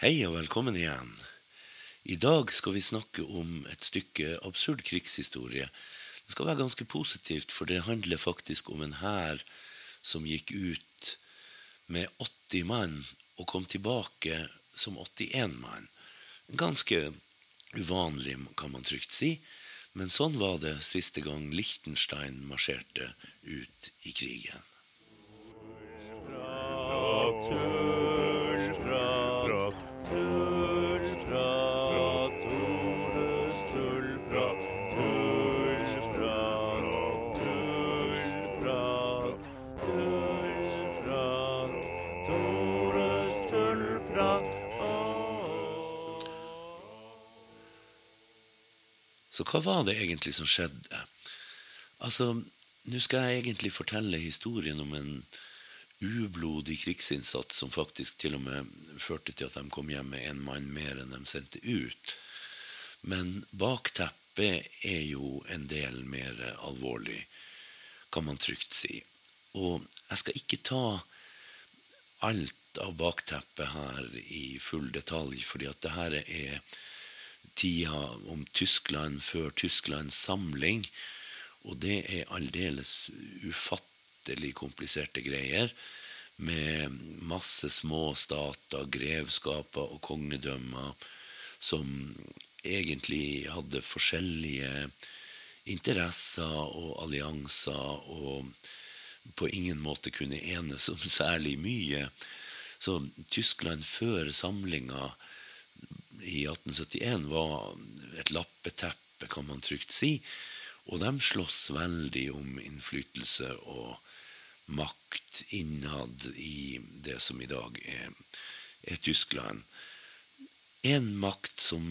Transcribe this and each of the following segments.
Hei og velkommen igjen. I dag skal vi snakke om et stykke absurd krigshistorie. Det skal være ganske positivt, for det handler faktisk om en hær som gikk ut med 80 mann og kom tilbake som 81 mann. Ganske uvanlig, kan man trygt si. Men sånn var det siste gang Liechtenstein marsjerte ut i krigen. Så hva var det egentlig som skjedde? Altså, nå skal jeg egentlig fortelle historien om en ublodig krigsinnsats som faktisk til og med førte til at de kom hjem med en mann mer enn de sendte ut. Men bakteppet er jo en del mer alvorlig, kan man trygt si. Og jeg skal ikke ta alt av bakteppet her i full detalj, fordi at det her er tida om Tyskland før Tysklands samling. Og det er aldeles ufattelig kompliserte greier. Med masse små stater, grevskaper og kongedømmer som egentlig hadde forskjellige interesser og allianser og på ingen måte kunne enes om særlig mye. Så Tyskland før samlinga i 1871 var et lappeteppe, kan man trygt si. Og de slåss veldig om innflytelse og makt innad i det som i dag er, er Tyskland. En makt som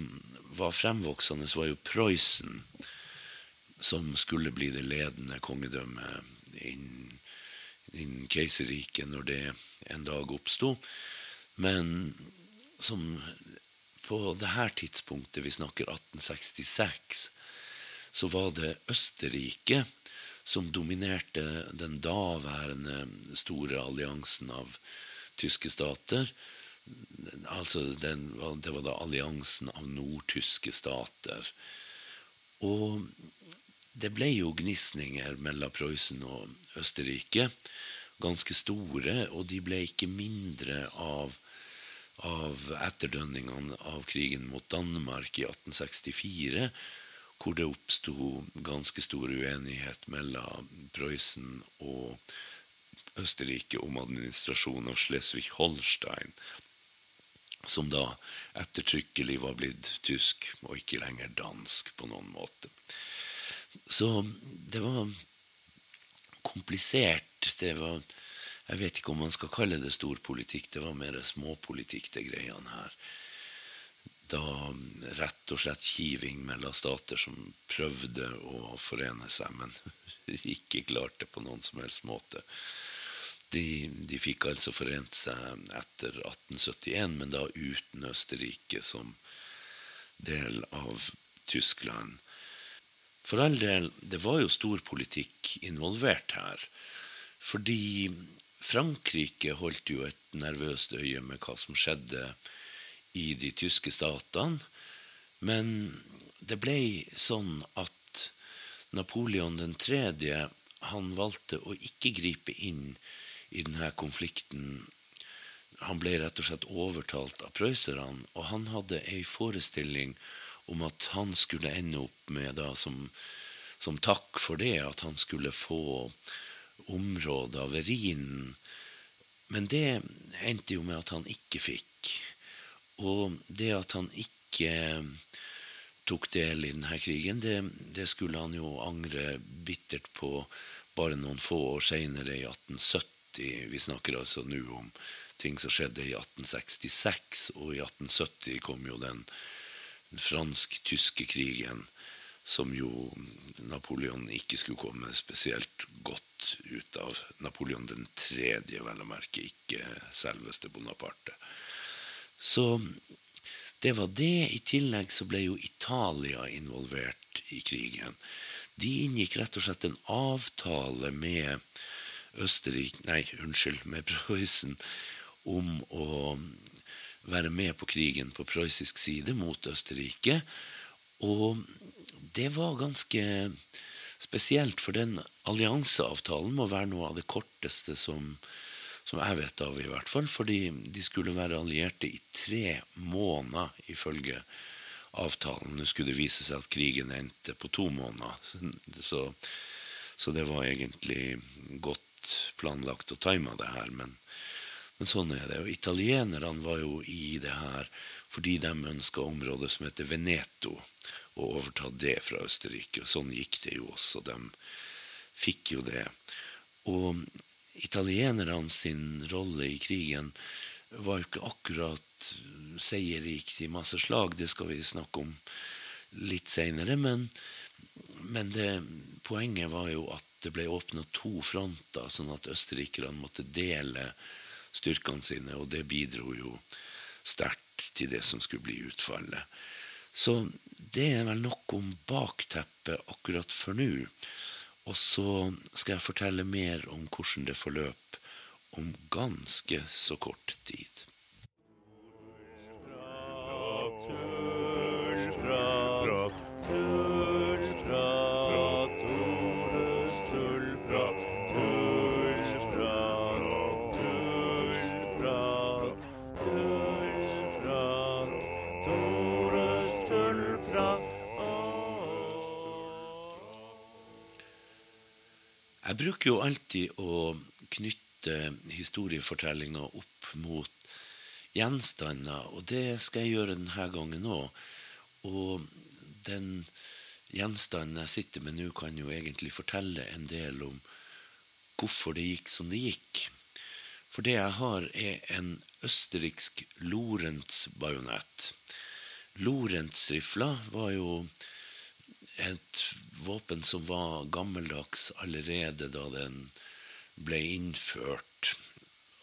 var fremvoksende, var jo Prøysen, som skulle bli det ledende kongedømmet innen, innen keiserriket når det en dag oppsto. Men som på det her tidspunktet, vi snakker 1866, så var det Østerrike som dominerte den daværende store alliansen av tyske stater. Altså den, det var da alliansen av nordtyske stater. Og det ble jo gnisninger mellom Prøysen og Østerrike. Ganske store, og de ble ikke mindre av av etterdønningene av krigen mot Danmark i 1864, hvor det oppsto ganske stor uenighet mellom Prøysen og Østerrike om administrasjonen av Schleswig-Holstein, som da ettertrykkelig var blitt tysk og ikke lenger dansk på noen måte. Så det var komplisert. Det var jeg vet ikke om man skal kalle det storpolitikk. Det var mer småpolitikk, det greiene her. Da rett og slett kiving mellom stater som prøvde å forene seg, men ikke klarte på noen som helst måte. De, de, fikk altså forent seg etter 1871, men da uten Østerrike som del av Tyskland. For all del, det var jo storpolitikk involvert her. Fordi Frankrike holdt jo et nervøst øye med hva som skjedde i de tyske statene. Men det ble sånn at Napoleon 3. han valgte å ikke gripe inn i denne konflikten. Han ble rett og slett overtalt av prøysserne, og han hadde ei forestilling om at han skulle ende opp med, da, som, som takk for det, at han skulle få områder av Rhinen. Men det endte jo med at han ikke fikk. Og det at han ikke tok del i denne krigen, det, det skulle han jo angre bittert på bare noen få år seinere, i 1870. Vi snakker altså nå om ting som skjedde i 1866, og i 1870 kom jo den fransk-tyske krigen som jo Napoleon ikke skulle komme spesielt godt ut av. Napoleon den tredje, vel å merke, ikke selveste Bonaparte. Så det var det. I tillegg så ble jo Italia involvert i krigen. De inngikk rett og slett en avtale med Østerrike Nei, unnskyld, med Prøysen om å være med på krigen på prøyssisk side mot Østerrike. Og det var ganske spesielt, for den allianseavtalen må være noe av det korteste som, som jeg vet av, i hvert fall. Fordi de skulle være allierte i tre måneder, ifølge avtalen. Nå skulle det vise seg at krigen endte på to måneder. Så, så det var egentlig godt planlagt og tima, det her. Men, men sånn er det. Og italienerne var jo i det her fordi de ønska området som heter Veneto, og overta det fra Østerrike. Og sånn gikk det jo også. De fikk jo det. Og italienerne sin rolle i krigen var jo ikke akkurat seierrik i masse slag. Det skal vi snakke om litt seinere. Men, men det, poenget var jo at det ble åpna to fronter, sånn at østerrikerne måtte dele styrkene sine, og det bidro jo sterkt til det som skulle bli utfallet. Så det er vel nok om bakteppet akkurat for nå. Og så skal jeg fortelle mer om hvordan det forløp om ganske så kort tid. Jeg bruker jo alltid å knytte historiefortellinga opp mot gjenstander, og det skal jeg gjøre denne gangen òg. Og den gjenstanden jeg sitter med nå, kan jo egentlig fortelle en del om hvorfor det gikk som det gikk. For det jeg har, er en østerriksk Lorentz-bajonett. Lorentz-rifla var jo et våpen som var gammeldags allerede da den ble innført.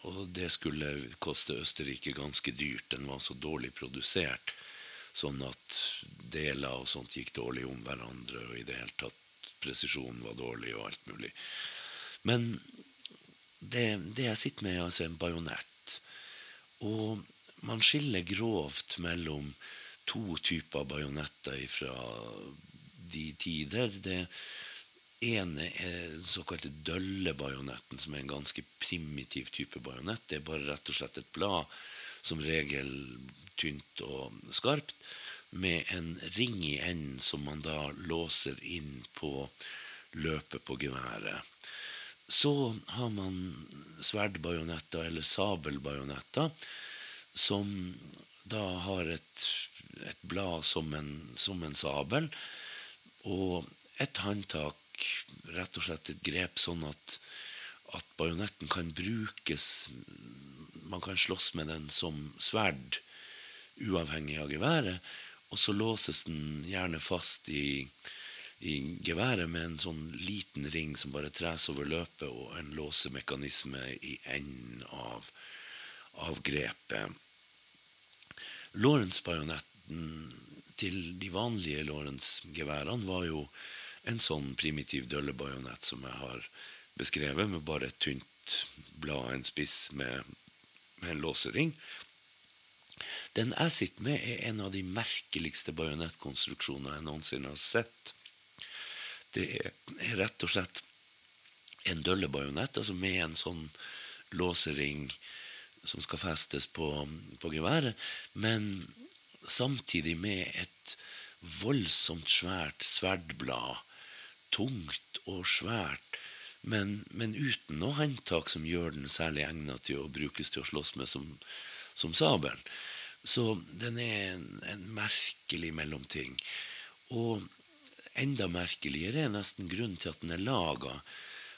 Og det skulle koste Østerrike ganske dyrt. Den var så dårlig produsert. Sånn at deler og sånt gikk dårlig om hverandre, og i det hele tatt presisjonen var dårlig og alt mulig. Men det, det jeg sitter med, er altså en bajonett. Og man skiller grovt mellom to typer bajonetter fra de tider. Det ene er den såkalte døllebajonetten, som er en ganske primitiv type bajonett. Det er bare rett og slett et blad, som regel tynt og skarpt, med en ring i enden som man da låser inn på løpet på geværet. Så har man sverdbajonetter eller sabelbajonetter, som da har et, et blad som en, som en sabel, og et håndtak, rett og slett et grep sånn at, at bajonetten kan brukes Man kan slåss med den som sverd, uavhengig av geværet. Og så låses den gjerne fast i, i geværet med en sånn liten ring som bare tres over løpet, og en låsemekanisme i enden av, av grepet. Lawrence-bajonetten til de vanlige Lorentz-geværene var jo en sånn primitiv døllebajonett som jeg har beskrevet, med bare et tynt blad, en spiss med, med en låsering. Den jeg sitter med, er en av de merkeligste bajonettkonstruksjoner jeg noensinne har sett. Det er rett og slett en døllebajonett, altså med en sånn låsering som skal festes på, på geværet. Men samtidig med et voldsomt svært sverdblad. Tungt og svært, men, men, uten noe håndtak som gjør den særlig egnet til å brukes til å slåss med som, som sabelen. Så den er en, en merkelig mellomting. Og enda merkeligere er nesten grunnen til at den er laga.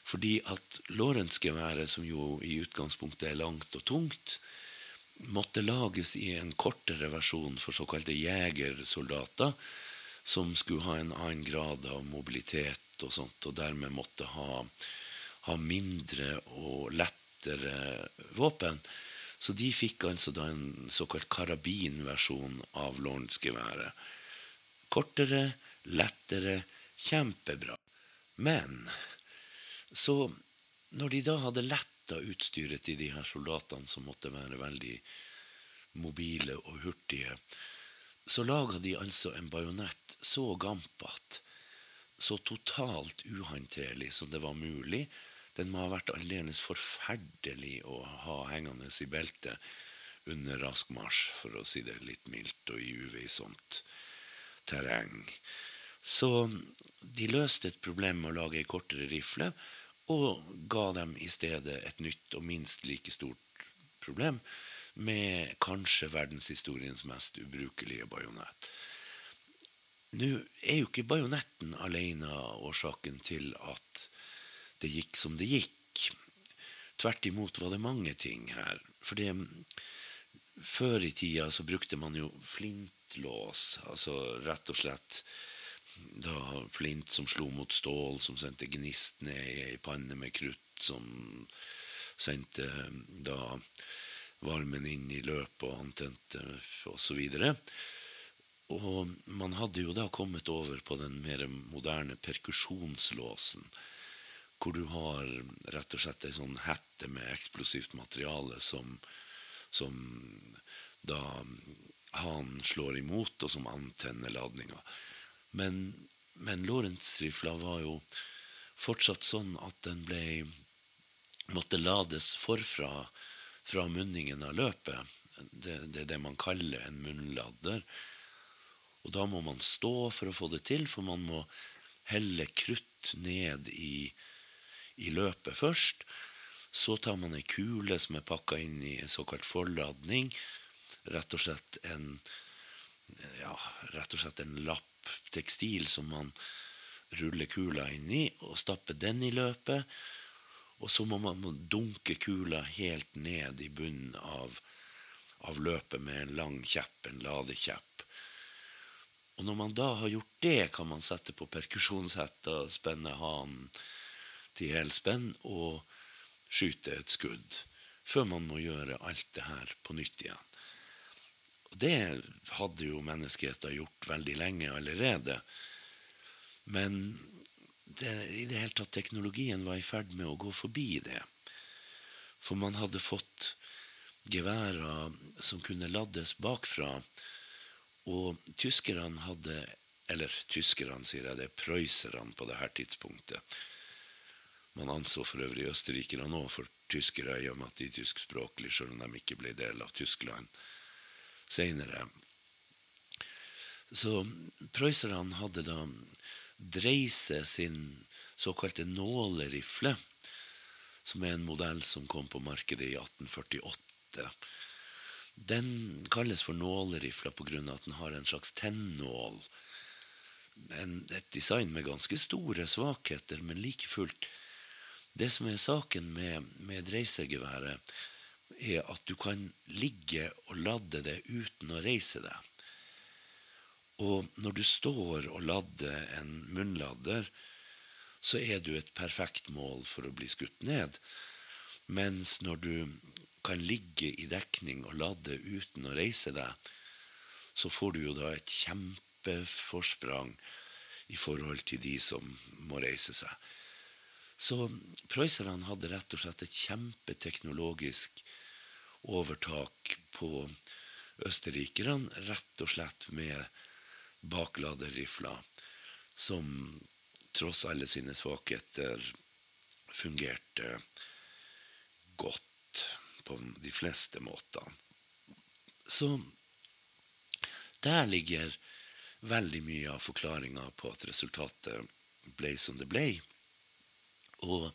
Fordi at Lorentz-geværet, som jo i utgangspunktet er langt og tungt, måtte lages i en kortere versjon for såkalte jegersoldater, som skulle ha en annen grad av mobilitet og sånt, og dermed måtte ha, ha mindre og lettere våpen. Så de fikk altså da en såkalt karabinversjon av Lorentz-geværet. Kortere, lettere, kjempebra. Men så når de da hadde lett av utstyret til de her soldatene, som måtte være veldig mobile og hurtige, så laga de altså en bajonett så gampete, så totalt uhåndterlig som det var mulig. Den må ha vært aldeles forferdelig å ha hengende i beltet under rask marsj, for å si det litt mildt, og i uveissomt terreng. Så de løste et problem med å lage ei kortere rifle, og ga dem i stedet et nytt og minst like stort problem med kanskje verdenshistoriens mest ubrukelige bajonett. Nå er jo ikke bajonetten alene årsaken til at det gikk som det gikk. Tvert imot var det mange ting her. For det, før i tida så brukte man jo flintlås, altså rett og slett da flint som slo mot stål, som sendte gnist ned i ei panne med krutt, som sendte da varmen inn i løpet og antente osv. Og, og man hadde jo da kommet over på den mer moderne perkusjonslåsen, hvor du har rett og slett ei sånn hette med eksplosivt materiale som, som da han slår imot, og som antenner ladninga. Men, men Lorentz-rifla var jo fortsatt sånn at den ble måtte lades forfra fra munningen av løpet. Det, det er det man kaller en munnladder. Og da må man stå for å få det til, for man må helle krutt ned i, i løpet først. Så tar man ei kule som er pakka inn i en såkalt forladning. Rett og slett en, ja, rett og slett en lapp tekstil som man ruller kula inn i, og stapper den i løpet. Og så må man dunke kula helt ned i bunnen av, av løpet med en lang kjepp, en ladekjepp. Og når man da har gjort det, kan man sette på perkusjonshetta, spenne hanen til helspenn og skyte et skudd. Før man må gjøre alt det her på nytt igjen. Og det hadde jo menneskeheten gjort veldig lenge allerede. Men det, i det hele tatt teknologien var i ferd med å gå forbi det. For man hadde fått geværer som kunne laddes bakfra. Og tyskerne hadde Eller tyskerne, sier jeg, det er prøyserne på dette tidspunktet. Man anså for øvrig østerrikerne òg for tyskere, i og med at de tyskspråklige, selv om de ikke ble del av Tyskland seinere. Så prøysserne hadde da Dreise sin såkalte nålerifle, som er en modell som kom på markedet i 1848. Den kalles for nålerifla pga. at den har en slags tennål. et design med ganske store svakheter, men like fullt Det som er saken med, med dreisegeværet, er at du kan ligge og ladde det uten å reise deg. Og når du står og ladder en munnladder, så er du et perfekt mål for å bli skutt ned. Mens når du kan ligge i dekning og ladde uten å reise deg, så får du jo da et kjempeforsprang i forhold til de som må reise seg. Så prøysserne hadde rett og slett et kjempeteknologisk overtak på østerrikerne, rett og slett med bakladerrifler som tross alle sine svakheter fungerte godt på de fleste måtene. Så der ligger veldig mye av forklaringa på at resultatet ble som det ble. Og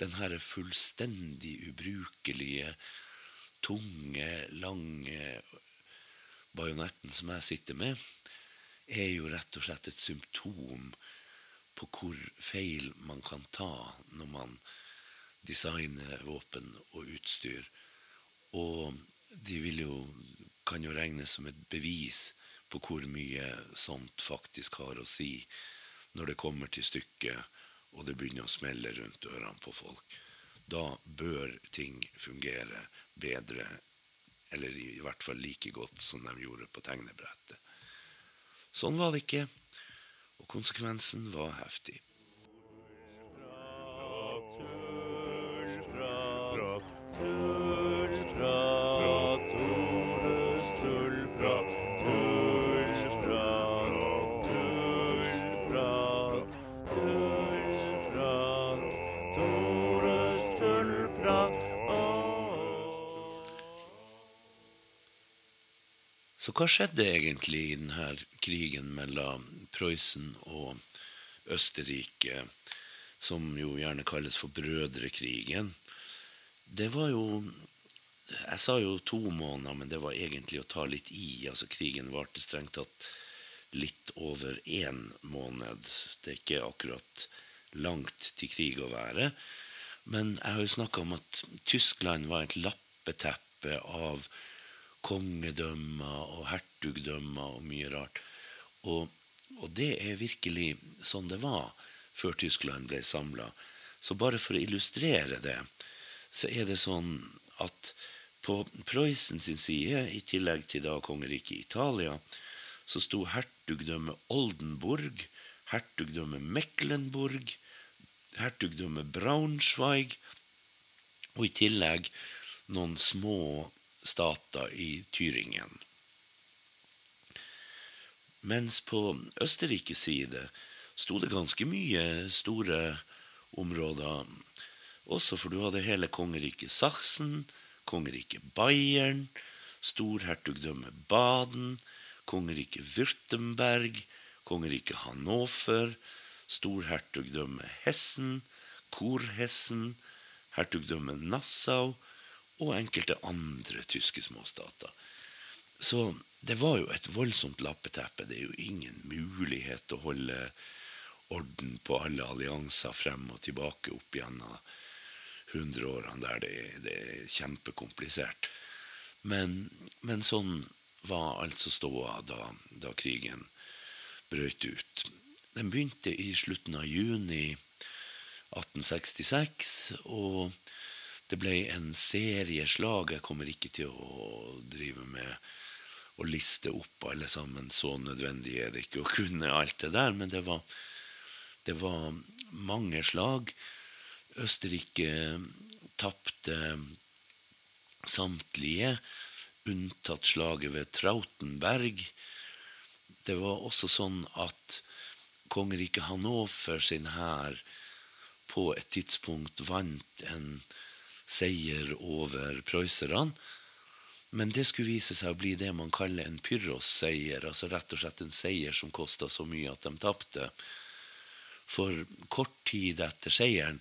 den her fullstendig ubrukelige tunge, lange bajonetten som jeg sitter med, er jo rett og slett et symptom på hvor feil man kan ta når man designer våpen og utstyr. Og de jo, kan jo regnes som et bevis på hvor mye sånt faktisk har å si når det kommer til stykket og det begynner å smelle rundt ørene på folk da bør ting fungere bedre, eller i hvert fall like godt som de gjorde på tegnebrettet. Sånn var det ikke, og konsekvensen var heftig. Prat, Så hva skjedde egentlig i denne krigen mellom Prøysen og Østerrike, som jo gjerne kalles for brødrekrigen? Det var jo Jeg sa jo to måneder, men det var egentlig å ta litt i. Altså Krigen varte strengt tatt litt over én måned. Det er ikke akkurat langt til krig å være. Men jeg har jo snakka om at Tyskland var et lappeteppe av kongedømmer og hertugdømmer og mye rart. Og, og, det er virkelig sånn det var før Tyskland ble samla. Så bare for å illustrere det, så er det sånn at på Prøysen sin side, i tillegg til da kongeriket Italia, så sto hertugdømmet Oldenburg, hertugdømmet Mecklenburg, hertugdømmet Braunschweig, og i tillegg noen små stater i Tyringen. Mens på Østerrikes side sto det ganske mye store områder også, for du hadde hele kongeriket Sachsen, kongeriket Bayern, storhertugdømmet Baden, kongeriket Würtemberg, kongeriket Hannover, storhertugdømmet Hessen, Korhessen, hertugdømmet Nassau og enkelte andre tyske småstater. Så det var jo et voldsomt lappeteppe. Det er jo ingen mulighet å holde orden på alle allianser frem og tilbake opp gjennom hundreårene der det er, det er kjempekomplisert. Men, men, sånn var altså ståa da, da krigen brøt ut. Den begynte i slutten av juni 1866. og det ble en serie slag. Jeg kommer ikke til å drive med å liste opp alle sammen. Så nødvendig er det ikke å kunne alt det der. Men det var, det var mange slag. Østerrike tapte samtlige, unntatt slaget ved Trautenberg. Det var også sånn at kongeriket Hannover sin hær på et tidspunkt vant en seier over prøysserne. Men det skulle vise seg å bli det man kaller en pyrrhosseier. Altså rett og slett en seier som kosta så mye at de tapte. For kort tid etter seieren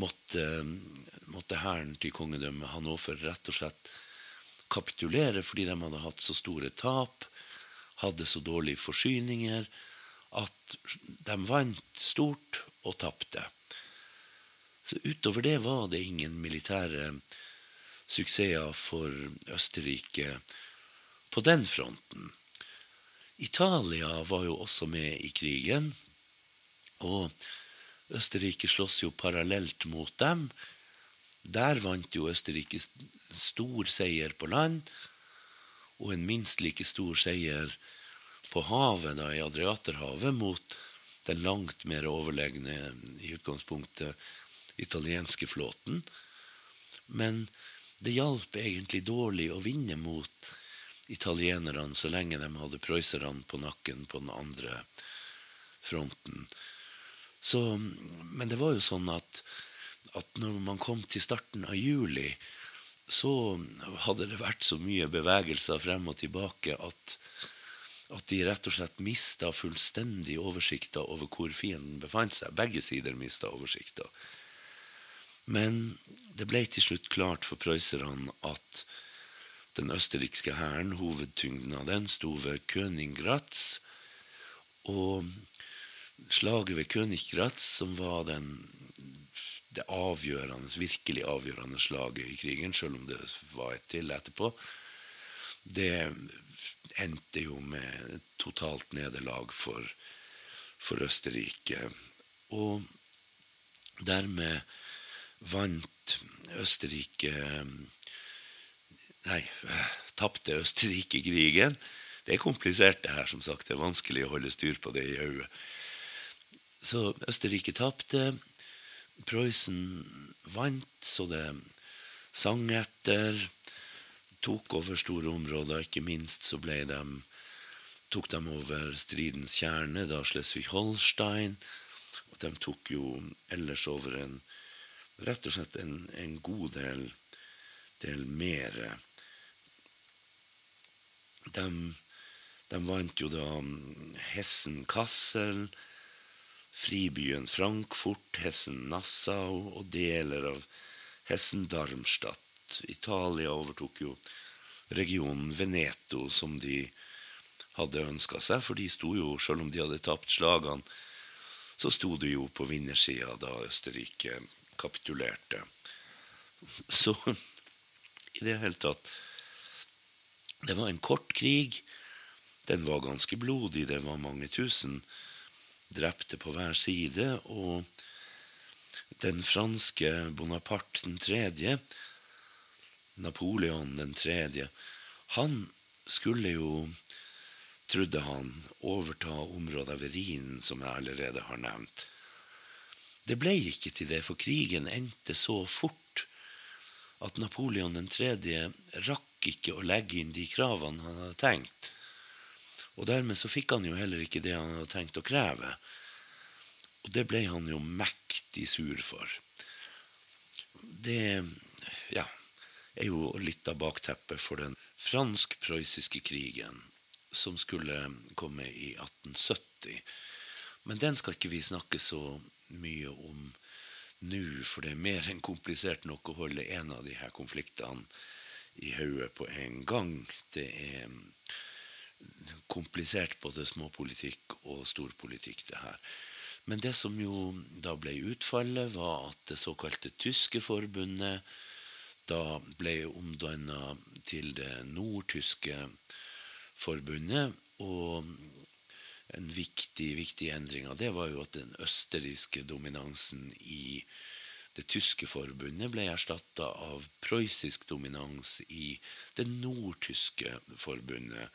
måtte, måtte hæren til kongedømmet Hannover rett og slett kapitulere fordi de hadde hatt så store tap, hadde så dårlige forsyninger, at de vant stort og tapte. Så utover det var det ingen militære suksesser for Østerrike på den fronten. Italia var jo også med i krigen, og Østerrike slåss jo parallelt mot dem. Der vant jo Østerrike stor seier på land, og en minst like stor seier på havet, da i Adriaterhavet, mot den langt mer overlegne i utgangspunktet italienske flåten. Men det hjalp egentlig dårlig å vinne mot italienerne så lenge de hadde prøysserne på nakken på den andre fronten. Så, men det var jo sånn at, at når man kom til starten av juli, så hadde det vært så mye bevegelser frem og tilbake at, at de rett og slett mista fullstendig oversikta over hvor fienden befant seg. Begge sider mista oversikta. Men det ble til slutt klart for prøysserne at den østerrikske hæren, hovedtyngden av den, sto ved Königgratz. Og slaget ved Königgratz, som var den, det avgjørende, virkelig avgjørende slaget i krigen, selv om det var et til etterpå, det endte jo med totalt nederlag for, for Østerrike. Og dermed vant Østerrike Nei, tapte Østerrike krigen. Det er komplisert, det her. som sagt. Det er vanskelig å holde styr på det i hodet. Så Østerrike tapte. Prøysen vant, så det sang etter. Tok over store områder. Ikke minst så ble de, tok de over stridens kjerne, da Slesvig-Holstein. Og de tok jo ellers over en rett og slett en, en god del, del mer de, de vant jo da Hessen Kassel, fribyen Frankfurt, Hessen Nassau og deler av Hessen Darmstadt. Italia overtok jo regionen Veneto, som de hadde ønska seg, for de sto jo, selv om de hadde tapt slagene, så sto de jo på vinnersida da Østerrike kapitulerte. Så i det hele tatt Det var en kort krig. Den var ganske blodig. Det var mange tusen drepte på hver side. Og den franske Bonaparte den tredje, Napoleon den tredje, han skulle jo, trodde han, overta området ved Rhinen, som jeg allerede har nevnt. Det ble ikke til det, for krigen endte så fort at Napoleon 3. rakk ikke å legge inn de kravene han hadde tenkt. Og dermed så fikk han jo heller ikke det han hadde tenkt å kreve. Og det ble han jo mektig sur for. Det ja, er jo litt av bakteppet for den fransk-prøyssiske krigen som skulle komme i 1870. Men den skal ikke vi snakke så mye om nå, for det er mer enn komplisert nok å holde en av de her konfliktene i hodet på en gang. Det er komplisert både småpolitikk og storpolitikk, det her. Men det som jo da ble utfallet, var at det såkalte tyske forbundet da ble omdanna til det nordtyske forbundet. Og en viktig, viktig endring av det var jo at den østerrikske dominansen i det tyske forbundet ble erstatta av prøyssisk dominans i det nordtyske forbundet.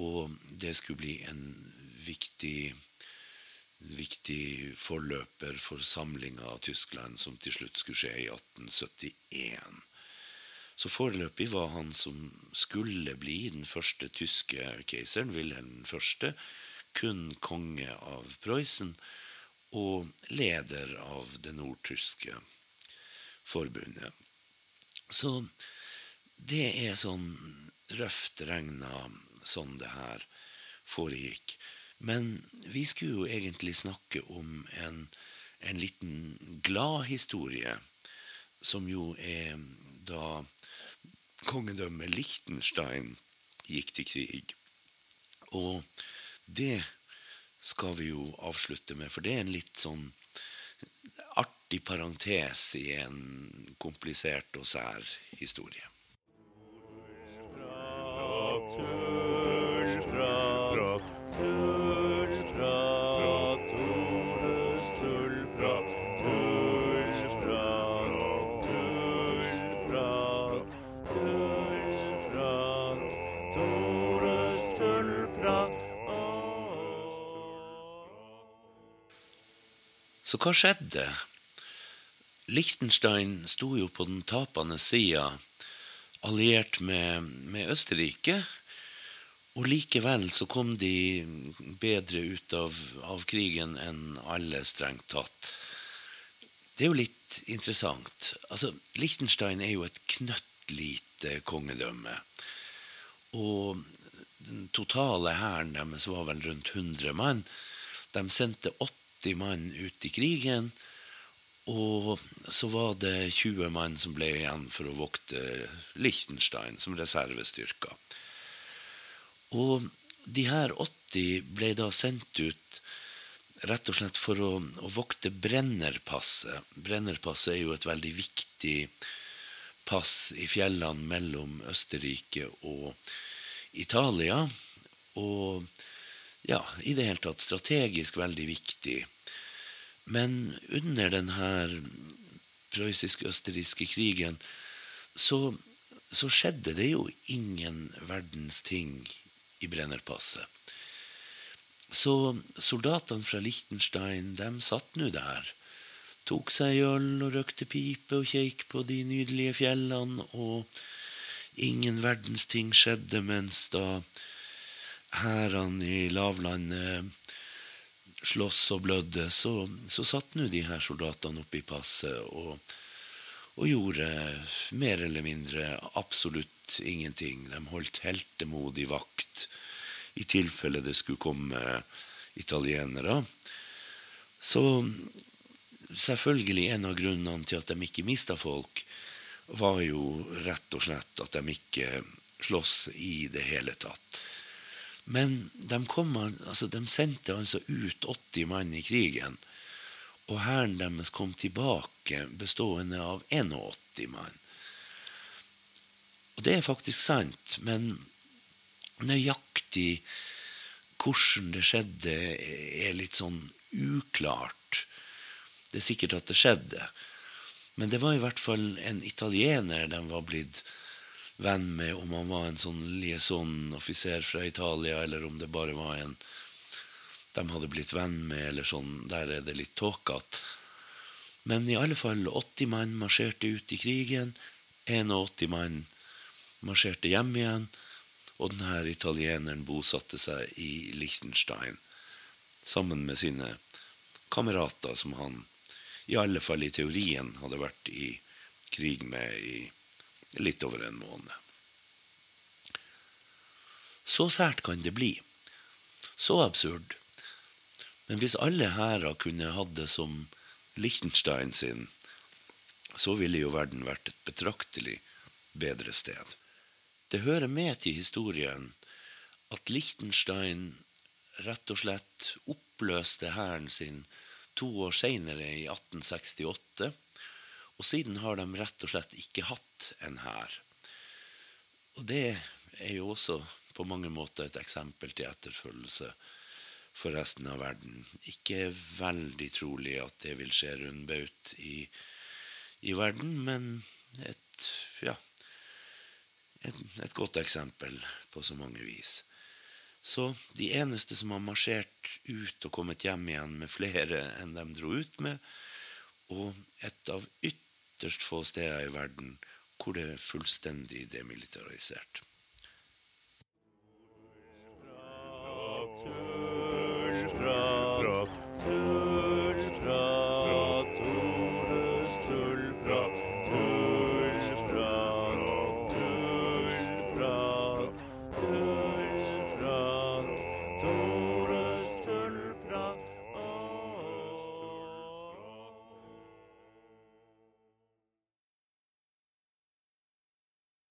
Og det skulle bli en viktig viktig forløper for samlinga av Tyskland, som til slutt skulle skje i 1871. Så foreløpig var han som skulle bli den første tyske keiseren, Wilhelm 1., kun konge av Prøysen og leder av det nordtyske forbundet. Så det er sånn røft regna sånn det her foregikk. Men vi skulle jo egentlig snakke om en, en liten glad historie, som jo er da kongedømmet Liechtenstein gikk til krig. Og det skal vi jo avslutte med, for det er en litt sånn artig parentes i en komplisert og sær historie. Så hva skjedde? Liechtenstein sto jo på den tapende sida, alliert med, med, Østerrike. Og likevel så kom de bedre ut av, av krigen enn alle, strengt tatt. Det er jo litt interessant. Altså, Liechtenstein er jo et knøttlite kongedømme. Og den totale hæren deres var vel rundt 100 mann. De sendte åtte 80 mann ut i krigen. Og så var det 20 mann som ble igjen for å vokte Liechtenstein som reservestyrker. Og de her 80 ble da sendt ut rett og slett for å, å vokte Brennerpasset. Brennerpasset er jo et veldig viktig pass i fjellene mellom Østerrike og Italia. Og ja, i det hele tatt strategisk veldig viktig. Men under denne prøyssisk-østerrikske krigen så, så, skjedde det jo ingen verdens ting i Brennerpasset. Så soldatene fra Liechtenstein, de satt nå der. Tok seg øl og røkte pipe og kjekk på de nydelige fjellene, og ingen verdens ting skjedde mens da hærene i lavlandet slåss og blødde, så, så satt nå de her soldatene oppe i passet og, og gjorde mer eller mindre absolutt ingenting. De holdt heltemodig vakt i tilfelle det skulle komme italienere. Så selvfølgelig en av grunnene til at de ikke mista folk, var jo rett og slett at de ikke slåss i det hele tatt. Men de, kom, altså, de sendte altså ut 80 mann i krigen. Og hæren deres kom tilbake bestående av 81 mann. Og det er faktisk sant, men nøyaktig hvordan det skjedde, er litt sånn uklart. Det er sikkert at det skjedde. Men det var i hvert fall en italiener de var blitt venn med, om han var en sånn liaison-offiser fra Italia, eller om det bare var en de hadde blitt venn med, eller sånn. Der er det litt tåkete. Men i alle fall 80 mann marsjerte ut i krigen. 81 mann marsjerte hjem igjen. Og denne italieneren bosatte seg i Liechtenstein sammen med sine kamerater, som han i alle fall i teorien hadde vært i krig med i litt over en måned. Så sært kan det bli. Så absurd. Men hvis alle hærer kunne hatt det som Liechtenstein sin, så ville jo verden vært et betraktelig bedre sted. Det hører med til historien at Liechtenstein rett og slett oppløste hæren sin to år seinere, i 1868. Og siden har de rett og slett ikke hatt en hær. Og det er jo også på mange måter et eksempel til etterfølgelse for resten av verden. Ikke veldig trolig at det vil skje rundbaut i, i verden, men et, ja, et, et godt eksempel på så mange vis. Så de eneste som har marsjert ut og kommet hjem igjen med flere enn de dro ut med, og et av ytterst få steder i verden hvor det er fullstendig demilitarisert. Prat, prat, prat.